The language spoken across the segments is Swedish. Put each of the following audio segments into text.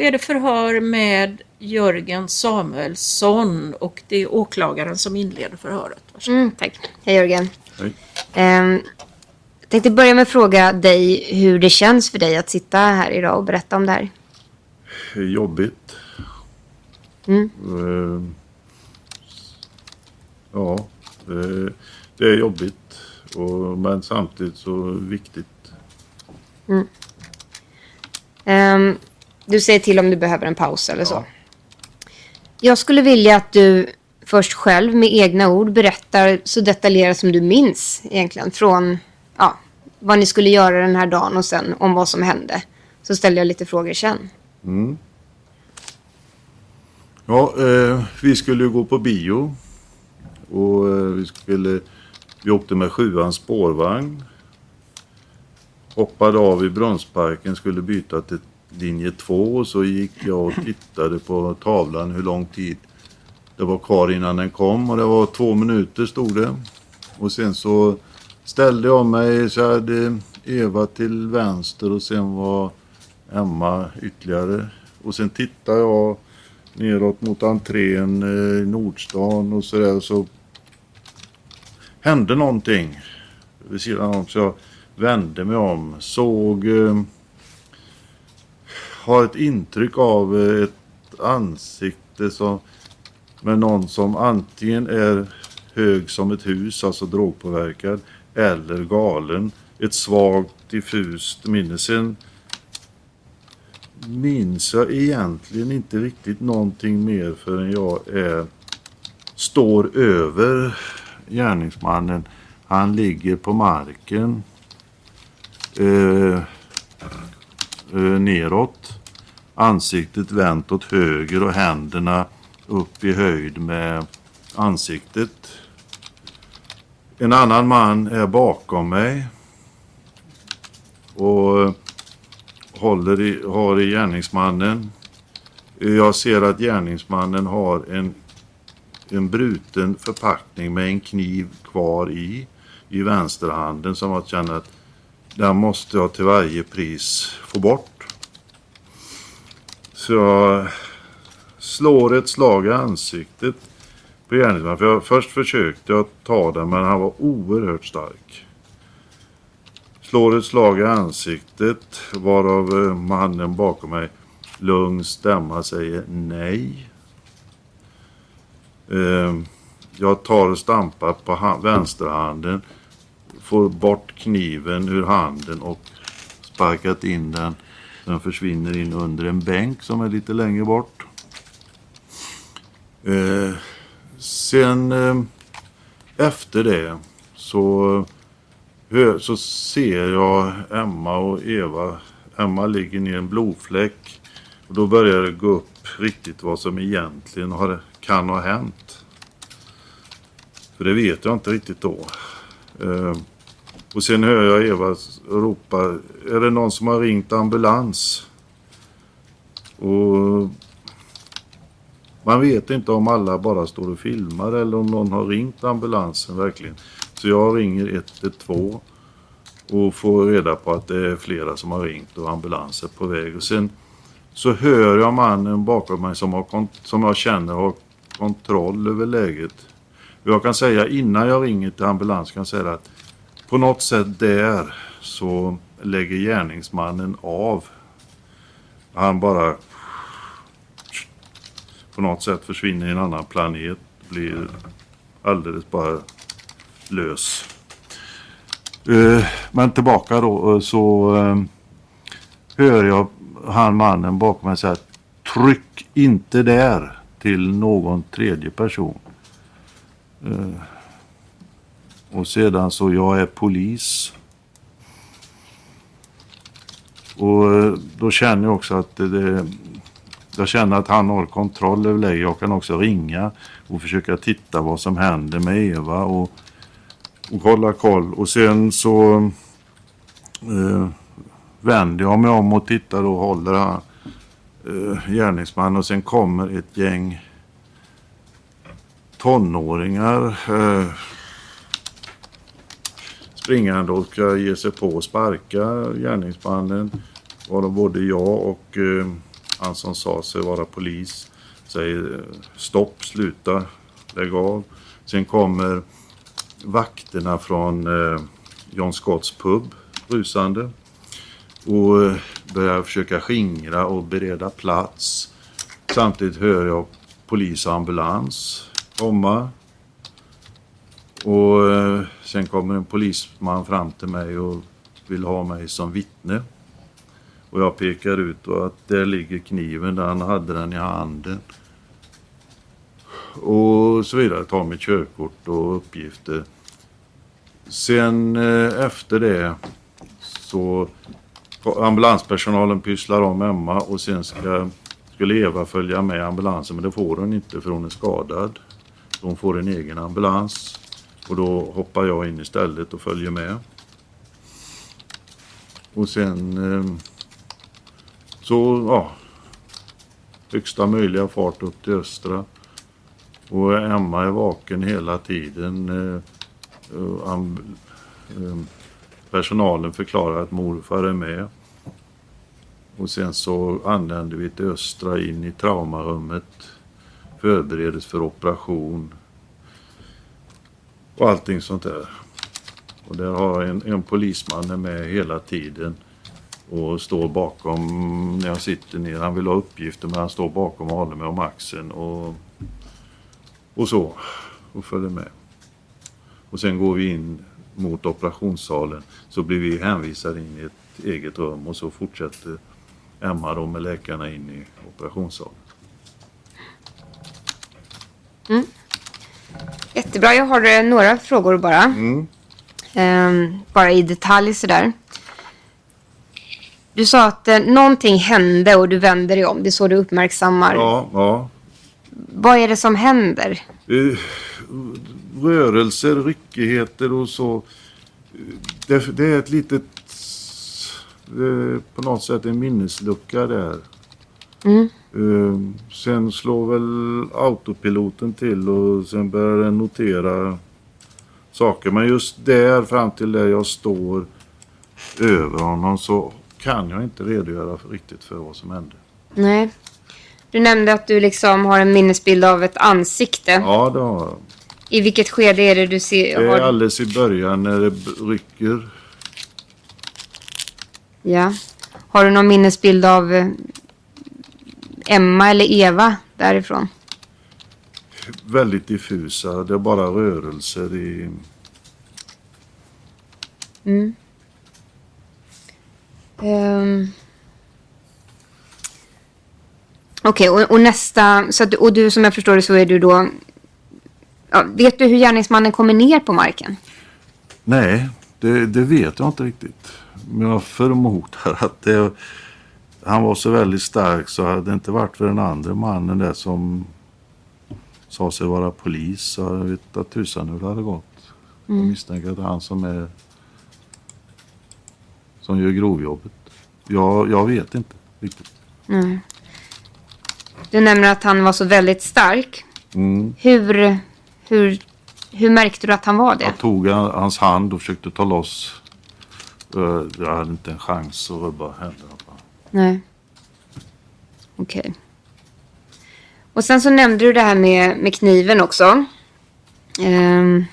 Då är det förhör med Jörgen Samuelsson och det är åklagaren som inleder förhöret. Mm, tack. Hej Jörgen. Hej. Ehm, jag tänkte börja med att fråga dig hur det känns för dig att sitta här idag och berätta om det här. Jobbigt. Mm. Eh, ja, eh, det är jobbigt. Och, men samtidigt så viktigt. Ehm, du säger till om du behöver en paus eller så. Ja. Jag skulle vilja att du först själv med egna ord berättar så detaljerat som du minns egentligen från ja, vad ni skulle göra den här dagen och sen om vad som hände. Så ställer jag lite frågor sen. Mm. Ja, eh, vi skulle gå på bio. Och eh, vi skulle... Vi åkte med sjuans spårvagn. Hoppade av i Brunnsparken, skulle byta till linje 2 och så gick jag och tittade på tavlan hur lång tid det var kvar innan den kom och det var två minuter stod det. Och sen så ställde jag mig så jag hade Eva till vänster och sen var Emma ytterligare. Och sen tittade jag neråt mot entrén eh, i Nordstan och sådär så hände någonting vid sidan om så jag vände mig om, såg eh, har ett intryck av eh, ett ansikte som med någon som antingen är hög som ett hus, alltså drogpåverkad, eller galen. Ett svagt diffust minne. Sen minns jag egentligen inte riktigt någonting mer förrän jag är, står över gärningsmannen. Han ligger på marken. Eh, Eh, neråt. Ansiktet vänt åt höger och händerna upp i höjd med ansiktet. En annan man är bakom mig. Och håller i, har i gärningsmannen. Jag ser att gärningsmannen har en, en bruten förpackning med en kniv kvar i. I vänsterhanden som jag känner att den måste jag till varje pris få bort. Så jag slår ett slag i ansiktet på gärningsmannen. För jag, först försökte jag ta den men han var oerhört stark. Slår ett slag i ansiktet varav eh, mannen bakom mig lugn stämma säger nej. Eh, jag tar och stampar på vänsterhanden. Får bort kniven ur handen och sparkat in den. Den försvinner in under en bänk som är lite längre bort. Eh, sen eh, efter det så, så ser jag Emma och Eva. Emma ligger ner i en blodfläck. Och då börjar det gå upp riktigt vad som egentligen har, kan ha hänt. För det vet jag inte riktigt då. Eh, och sen hör jag Eva ropa, är det någon som har ringt ambulans? Och man vet inte om alla bara står och filmar eller om någon har ringt ambulansen verkligen. Så jag ringer 112 och får reda på att det är flera som har ringt och ambulans är på väg. Och sen så hör jag mannen bakom mig som, har som jag känner har kontroll över läget. Jag kan säga innan jag ringer till ambulans kan jag säga att på något sätt där så lägger gärningsmannen av. Han bara på något sätt försvinner i en annan planet. Blir alldeles bara lös. Eh, men tillbaka då eh, så eh, hör jag han mannen bakom mig säga tryck inte där till någon tredje person. Och sedan så jag är polis. Och eh, då känner jag också att det, jag känner att han har kontroll över läget. Jag kan också ringa och försöka titta vad som händer med Eva och, och hålla koll. Och sen så eh, vänder jag mig om och tittar och håller han, eh, gärningsmannen och sen kommer ett gäng tonåringar eh, springande och ska ge sig på och sparka gärningsmannen. Varav både jag och eh, han som sa sig vara polis säger eh, stopp, sluta, lägg av. Sen kommer vakterna från eh, John Scotts pub rusande och eh, börjar försöka skingra och bereda plats. Samtidigt hör jag polis och ambulans komma. Och eh, sen kommer en polisman fram till mig och vill ha mig som vittne. Och jag pekar ut och att där ligger kniven, där han hade den i handen. Och så vidare, tar mitt körkort och uppgifter. Sen eh, efter det så ambulanspersonalen pysslar om Emma och sen ska, skulle Eva följa med ambulansen men det får hon inte för hon är skadad. Hon får en egen ambulans och då hoppar jag in istället och följer med. Och sen ehm, så, ja, högsta möjliga fart upp till Östra. Och Emma är vaken hela tiden. Eh, ehm, personalen förklarar att morfar är med. Och sen så anländer vi till Östra in i traumarummet. Förbereds för operation. Och allting sånt där. Och där har en, en polisman med hela tiden och står bakom när jag sitter ner. Han vill ha uppgifter men han står bakom och håller mig om axeln och, och så. Och följer med. Och sen går vi in mot operationssalen så blir vi hänvisade in i ett eget rum och så fortsätter Emma då med läkarna in i operationssalen. Mm. Jättebra, jag har eh, några frågor bara. Mm. Ehm, bara i detalj sådär. Du sa att eh, någonting hände och du vänder dig om. Det är så du uppmärksammar. Ja, ja. Vad är det som händer? Eh, rörelser, ryckigheter och så. Det, det är ett litet... Är på något sätt en minneslucka där. Mm. Eh, sen slår väl autopiloten till och sen börjar den notera saker. Men just där fram till där jag står över honom så kan jag inte redogöra för, riktigt för vad som hände. Nej. Du nämnde att du liksom har en minnesbild av ett ansikte. Ja, det har jag. I vilket skede är det du ser? Det är alldeles i början när det rycker. Ja. Har du någon minnesbild av eh, Emma eller Eva därifrån? Väldigt diffusa. Det är bara rörelser i... Mm. Ehm. Okej, och, och nästa... Så att, och du, som jag förstår det så är du då... Ja, vet du hur gärningsmannen kommer ner på marken? Nej, det, det vet jag inte riktigt. Men jag förmodar att det, han var så väldigt stark så hade det inte varit för den andra mannen där som sa sig vara polis så jag vet att tusan hur det hade gått. Jag misstänker att det är han som är som gör grovjobbet. Jag, jag vet inte riktigt. Du nämner att han var så väldigt stark. Mm. Hur, hur, hur märkte du att han var det? Jag tog han- hans hand och försökte ta loss. Eh, Jag hade inte en chans att rubba händerna. Nej. Okej. Och sen så nämnde du det här med, med kniven också. Um,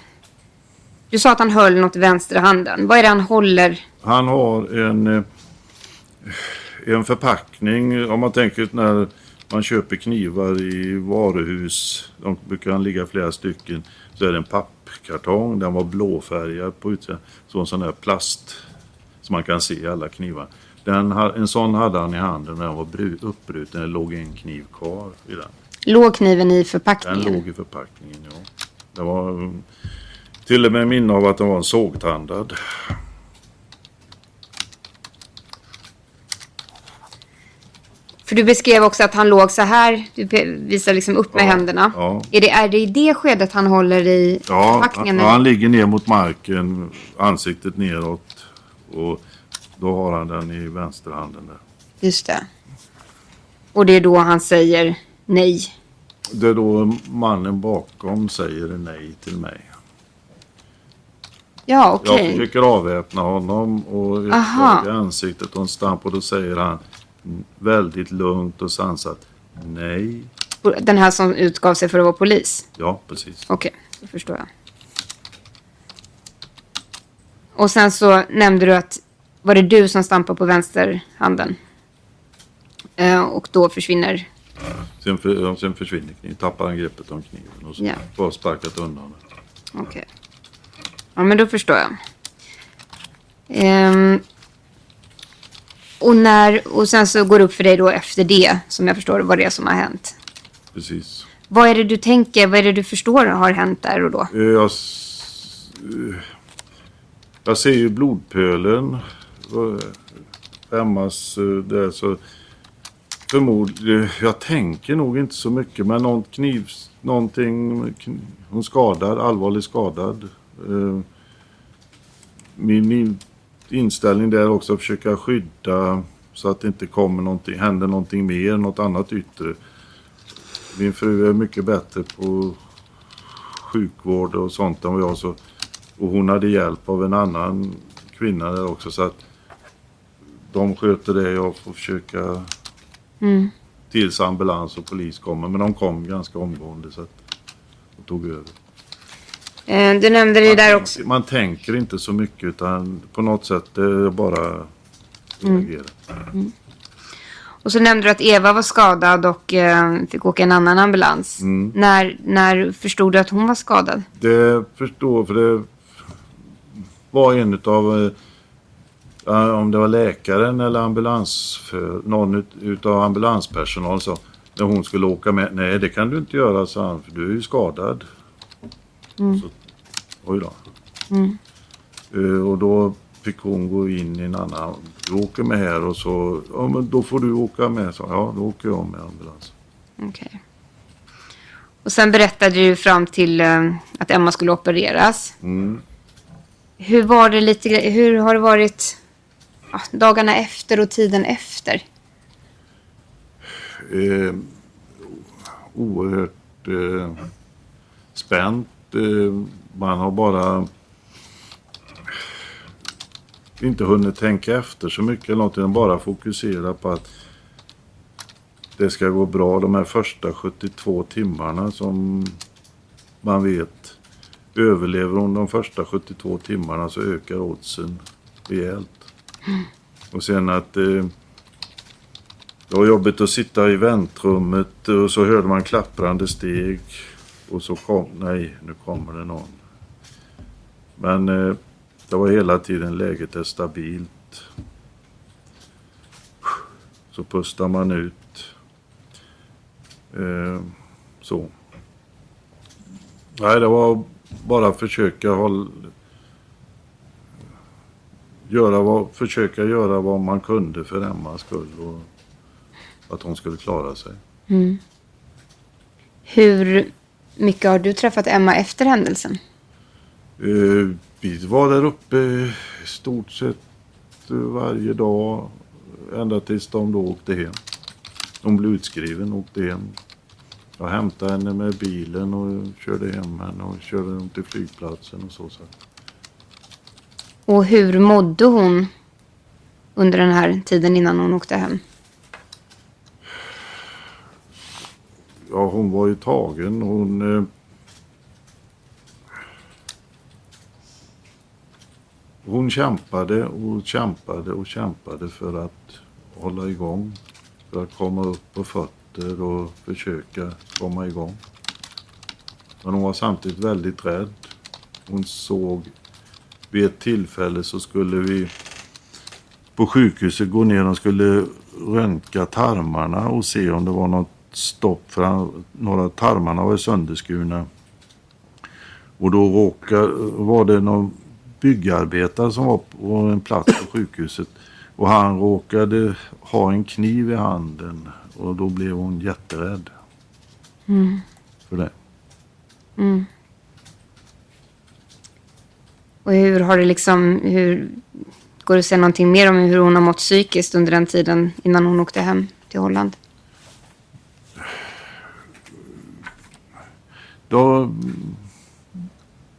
du sa att han höll något i vänstra handen. Vad är det han håller? Han har en, eh, en förpackning. Om man tänker när man köper knivar i varuhus. De brukar ligga flera stycken. Så är det en pappkartong. Den var blåfärgad på utsidan. Så en sån där plast. Som man kan se i alla knivar. Den, en sån hade han i handen när den var bru- uppbruten. Det låg en kniv kvar i den. Låg kniven i Den förpackningen? låg i förpackningen, ja. Det var mm, till och med minne av att den var en sågtandad. För du beskrev också att han låg så här. Du visar liksom upp med Ja, händerna. ja. Är, det, är det i det skedet han håller i Ja, förpackningen? han, han ligger ner mot marken, ansiktet neråt. Och då har han den i vänsterhanden där. Just det. Och det är då han säger nej. Det är då mannen bakom säger nej till mig. Ja, okej. Jag försöker avväpna honom och i ansiktet och en stamp och då säger han väldigt lugnt och sansat nej. Den här som utgav sig för att vara polis? Ja, precis. Okej, då förstår jag. Och sen så nämnde du att var det du som stampade på vänsterhanden? Eh, och då försvinner... Sen, för, sen försvinner kniven, tappar han greppet om kniven och så Ja. bara sparkat undan den. Okej. Ja, men då förstår jag. Ehm, och, när, och sen så går det upp för dig då efter det, som jag förstår vad det är som har hänt. Precis. Vad är det du tänker, vad är det du förstår har hänt där och då? Eh, Jag, eh, jag ser ju blodpölen. Eh, skämmas Emmas eh, där så förmodligen, jag tänker nog inte så mycket men någon kniv, någonting, kn- hon skadad, allvarligt skadad. Eh, min inställning där är också att försöka skydda så att det inte kommer någonting, händer någonting mer, något annat yttre. Min fru är mycket bättre på sjukvård och sånt än vad jag så. Och hon hade hjälp av en annan kvinna där också så att de sköter det. Jag får försöka Mm. tills ambulans och polis kommer. Men de kom ganska omgående så att de tog över. Eh, du nämnde det där också. Man tänker inte så mycket utan på något sätt det är bara reagera. Och så nämnde du att Eva var skadad och eh, fick åka en annan ambulans. Mm. När, när förstod du att hon var skadad? Det förstår för det var en eh, om det var läkaren eller ambulans för någon ut, utav ambulanspersonal så när hon skulle åka med. Nej det kan du inte göra sa han för du är ju skadad. Så, oj då. Eh, och då fick hon gå in i en annan. Du åker med här och så. Ja men då får du åka med. Så, ja då åker jag med ambulans. Okej. Och sen berättade du fram till eh, att Emma skulle opereras. Mm. Hur var det lite Hur har det varit ja, dagarna efter och tiden efter? eh, oerhört eh, spänt. Eh, man har bara inte hunnit tänka efter så mycket eller någonting. Bara fokusera på att det ska gå bra de här första 72 timmarna som man vet. Överlever hon de första 72 timmarna så ökar oddsen rejält. Och sen att eh, det var jobbigt att sitta i väntrummet och så hörde man klapprande steg. Och så kom, nej nu kommer det någon. Men eh, det var hela tiden läget är stabilt. Så pustar man ut. Eh, så. Nej det var bara försöka hålla göra vad, försöka göra vad man kunde för Emmas skull. Och, att hon skulle klara sig. Hur mycket har du träffat Emma efter händelsen? Eh, vi var där uppe stort sett varje dag ända tills de då åkte hem. Hon blev utskriven och åkte hem. Jag hämtade henne med bilen och körde hem henne och körde dem till flygplatsen och så. så. Och hur mådde hon under den här tiden innan hon åkte hem? Ja, hon var ju tagen. Hon... Eh, hon kämpade och kämpade och kämpade för att hålla igång. För att komma upp på fötter och försöka komma igång. Men hon var samtidigt väldigt rädd. Hon såg vid ett tillfälle så skulle vi på sjukhuset gå ner och skulle röntga tarmarna och se om det var något stopp för han, några tarmarna var sönderskurna. Och då råkade, var det någon byggarbetare som var på en plats på sjukhuset Och han råkade ha en kniv i handen och då blev hon jätterädd. För det. Och hur har det liksom, hur, går det att säga någonting mer om hur hon har mått psykiskt under den tiden innan hon åkte hem till Holland? Då har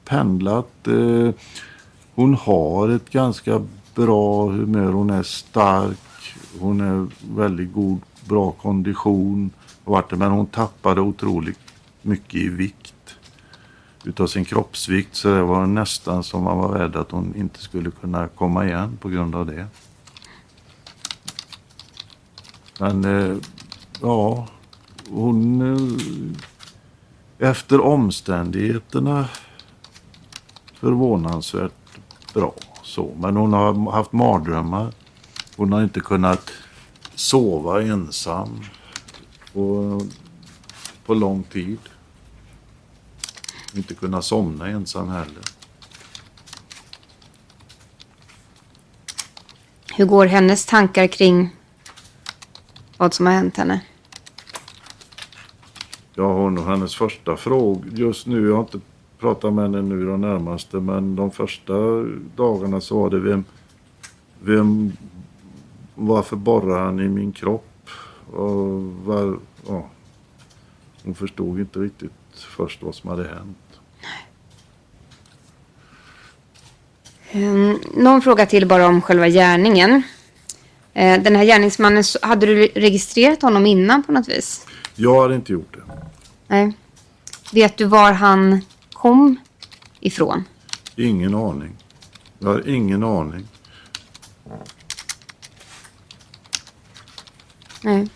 pendlat. Eh, hon har ett ganska bra humör. Hon är stark. Hon är väldigt god, bra kondition. Men hon tappade otroligt mycket i vikt. Utav sin kroppsvikt. Så det var nästan som man var rädd att hon inte skulle kunna komma igen på grund av det. Men eh, ja, hon... Eh, efter omständigheterna förvånansvärt bra. Så. Men hon har haft mardrömmar. Hon har inte kunnat sova ensam på, på lång tid. Inte kunnat somna ensam heller. Hur går hennes tankar kring vad som har hänt henne? Ja, hon hennes första fråga just nu, jag har inte pratat med henne nu de närmaste, men de första dagarna så var det vem, vem varför borrar han i min kropp? Och var, ja, hon förstod inte riktigt först vad som hade hänt. Um, någon fråga till bara om själva gärningen. Eh, den här gärningsmannen, hade du registrerat honom innan på något vis? Jag hade inte gjort det. Nej. Vet du var han kom ifrån? Ingen aning. Jag har ingen aning. Nej.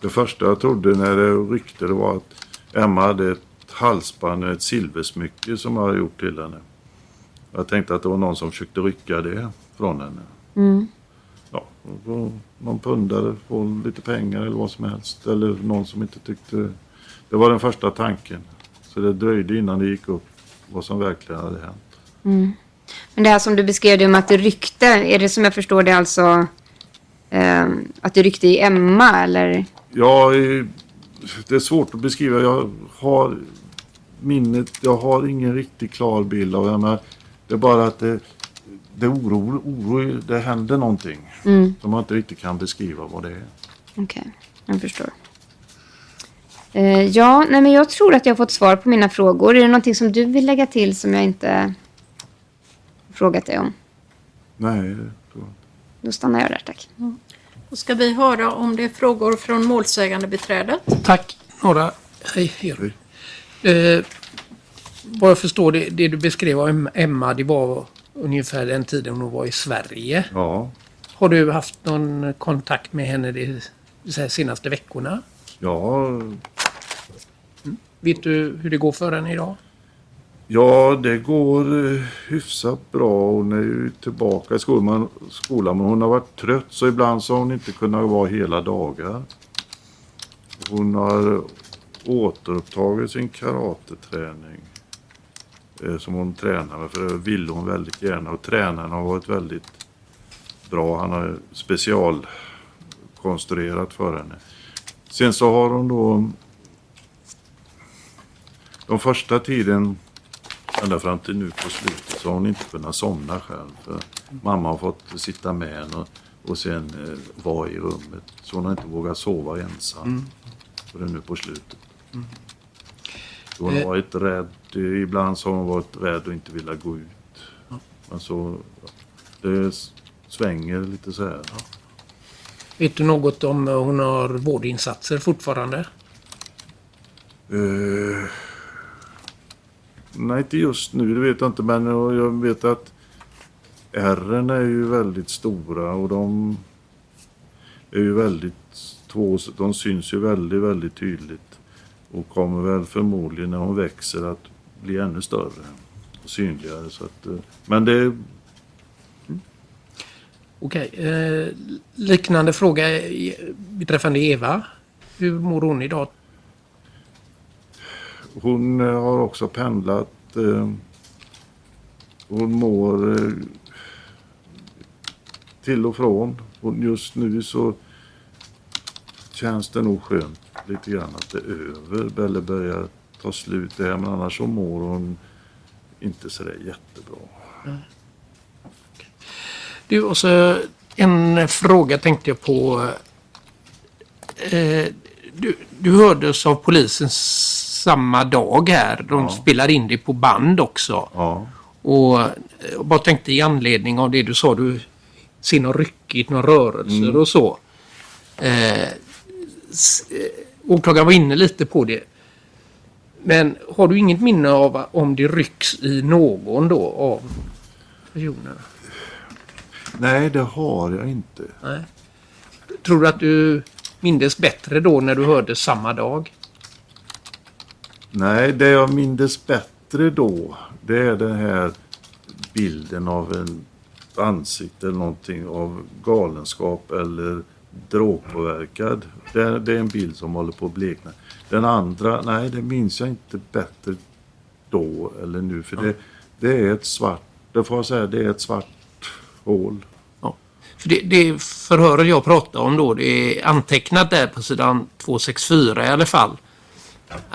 Det första jag trodde när det ryckte det var att Emma hade ett halsband, ett silversmycke som jag hade gjort till henne. Jag tänkte att det var någon som försökte rycka det från henne. Mm. Ja, och någon pundare får lite pengar eller vad som helst. Eller någon som inte tyckte... Det var den första tanken. Så det dröjde innan det gick upp vad som verkligen hade hänt. Men det här som du beskrev det om att det ryckte, är det som jag förstår det alltså eh, att det ryckte i Emma eller? Ja, det är svårt att beskriva. Jag har minnet, jag har ingen riktigt klar bild av det. Men det är bara att det, det oro, oro, det händer någonting. Mm. Som man inte riktigt kan beskriva vad det är. Okej, jag förstår. Eh, ja, nej men jag tror att jag har fått svar på mina frågor. Är det någonting som du vill lägga till som jag inte frågat dig om? Nej, det tror jag inte. Då stannar jag där, tack. Då ska vi höra om det är frågor från målsägande beträdet. Tack. Några. Hej, hej. Eh, vad jag förstår, det, det du beskrev om Emma, det var ungefär den tiden hon var i Sverige. Ja, Har du haft någon kontakt med henne de här, senaste veckorna? ja, Vet du hur det går för henne idag? ja, det går eh, hyfsat bra. Hon är ju tillbaka i skolan, skolan men hon har varit trött så ibland så har hon inte kunnat vara hela dagar. Hon har återupptagit sin karateträning. eh, Som hon tränar med, för det ville hon väldigt gärna. Och tränaren har varit väldigt bra. Han har specialkonstruerat för henne. Sen så har hon då de första tiden ända fram till nu på slutet så har hon inte kunnat somna själv. För mamma har fått sitta med henne och, och sen eh, vara i rummet. Så hon har inte vågat sova ensam. För det är nu på slutet. Så hon har Eh. varit rädd. Ibland så har hon varit rädd och inte velat gå ut. Men så, det svänger lite så här. Vet du något om hon har vårdinsatser fortfarande? Eh, nej, inte just nu, det vet jag inte. Men jag vet att ärren är ju väldigt stora och de är ju väldigt två, de syns ju väldigt, väldigt tydligt. Och kommer väl förmodligen när hon växer att bli ännu större och synligare. Så att, eh, men det, Okej. Eh, liknande fråga beträffande Eva. Hur mår hon idag? Hon eh, har också pendlat. eh, Hon mår eh, till och från. Och just nu så känns det nog skönt lite grann att det är över. Belle börjar ta slut där men annars så mår hon inte sådär jättebra. Du, och så en fråga tänkte jag på. Eh, du, du hördes av polisen samma dag här. De Ja. spelade in det på band också. Ja, Och jag bara tänkte i anledning av det du sa, du ser något ryckigt, några rörelser och så. Eh, eh, åklagaren var inne lite på det. Men har du inget minne av om det rycks i någon då av personerna? nej det har jag inte. Nej. Tror du att du mindes bättre då när du hörde samma dag? Nej, det jag mindes bättre då, det är den här bilden av en ansikte eller någonting av galenskap eller drogpåverkad. Det är, det är en bild som håller på att blekna. Den andra, nej det minns jag inte bättre då eller nu för det, det är ett svart, det får jag säga, det är ett svart hål. Ja. För det, det förhöret jag pratade om då, det är antecknat där på sidan 264 i alla fall.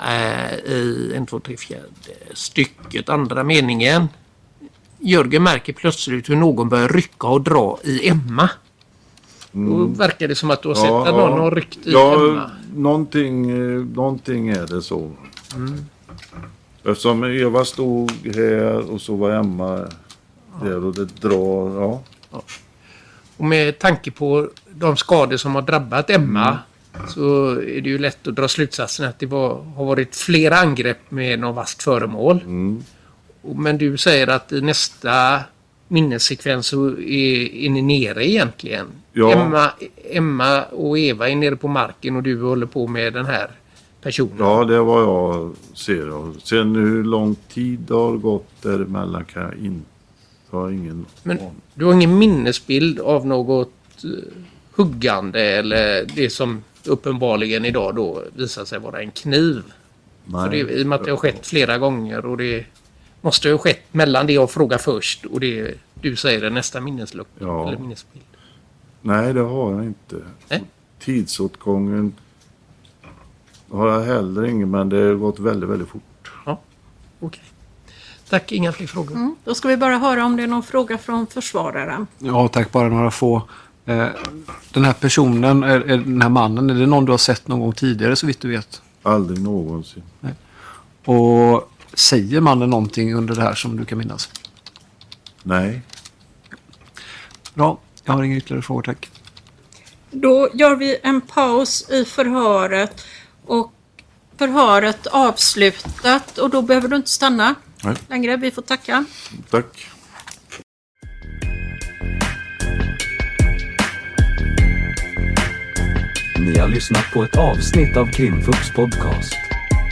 Äh, I en, två, tre, fjärde stycket, andra meningen. Jörgen märker plötsligt hur någon börjar rycka och dra i Emma. Då verkar det som att du har sett att någon har ryckt i ja, Emma. Någonting, någonting är det så. Eftersom Eva stod här och så var Emma där och det drar, ja. Och med tanke på de skador som har drabbat Emma Mm. så är det ju lätt att dra slutsatsen att det var, har varit flera angrepp med något vasst föremål. Mm. Men du säger att i nästa minnessekvens så är, är ni nere egentligen. Ja. Emma, Emma och Eva är nere på marken och du håller på med den här personen. Ja, det är vad jag ser. Och Sen hur lång tid det har gått däremellan kan jag inte... Jag har ingen Men aning. du har ingen minnesbild av något eh, huggande eller det som uppenbarligen idag då visar sig vara en kniv. För det, I och med att det har skett flera gånger och det måste ha skett mellan det jag frågar först och det du säger är nästa minneslucka Ja. eller minnesbild. Nej, det har jag inte. Nej. Tidsåtgången har jag heller ingen, men det har gått väldigt, väldigt fort. Okej. Tack, inga fler frågor. Mm. Då ska vi bara höra om det är någon fråga från försvararen. Ja, tack. Bara några få. Eh, Den här personen, den här mannen, är det någon du har sett någon gång tidigare så vitt du vet? Aldrig någonsin. Och säger mannen någonting under det här som du kan minnas? Nej. Bra, jag har inga ytterligare frågor tack. Då gör vi en paus i förhöret och förhöret avslutat och då behöver du inte stanna Nej. längre. Vi får tacka. Tack. Ni har lyssnat på ett avsnitt av Krimfupps podcast.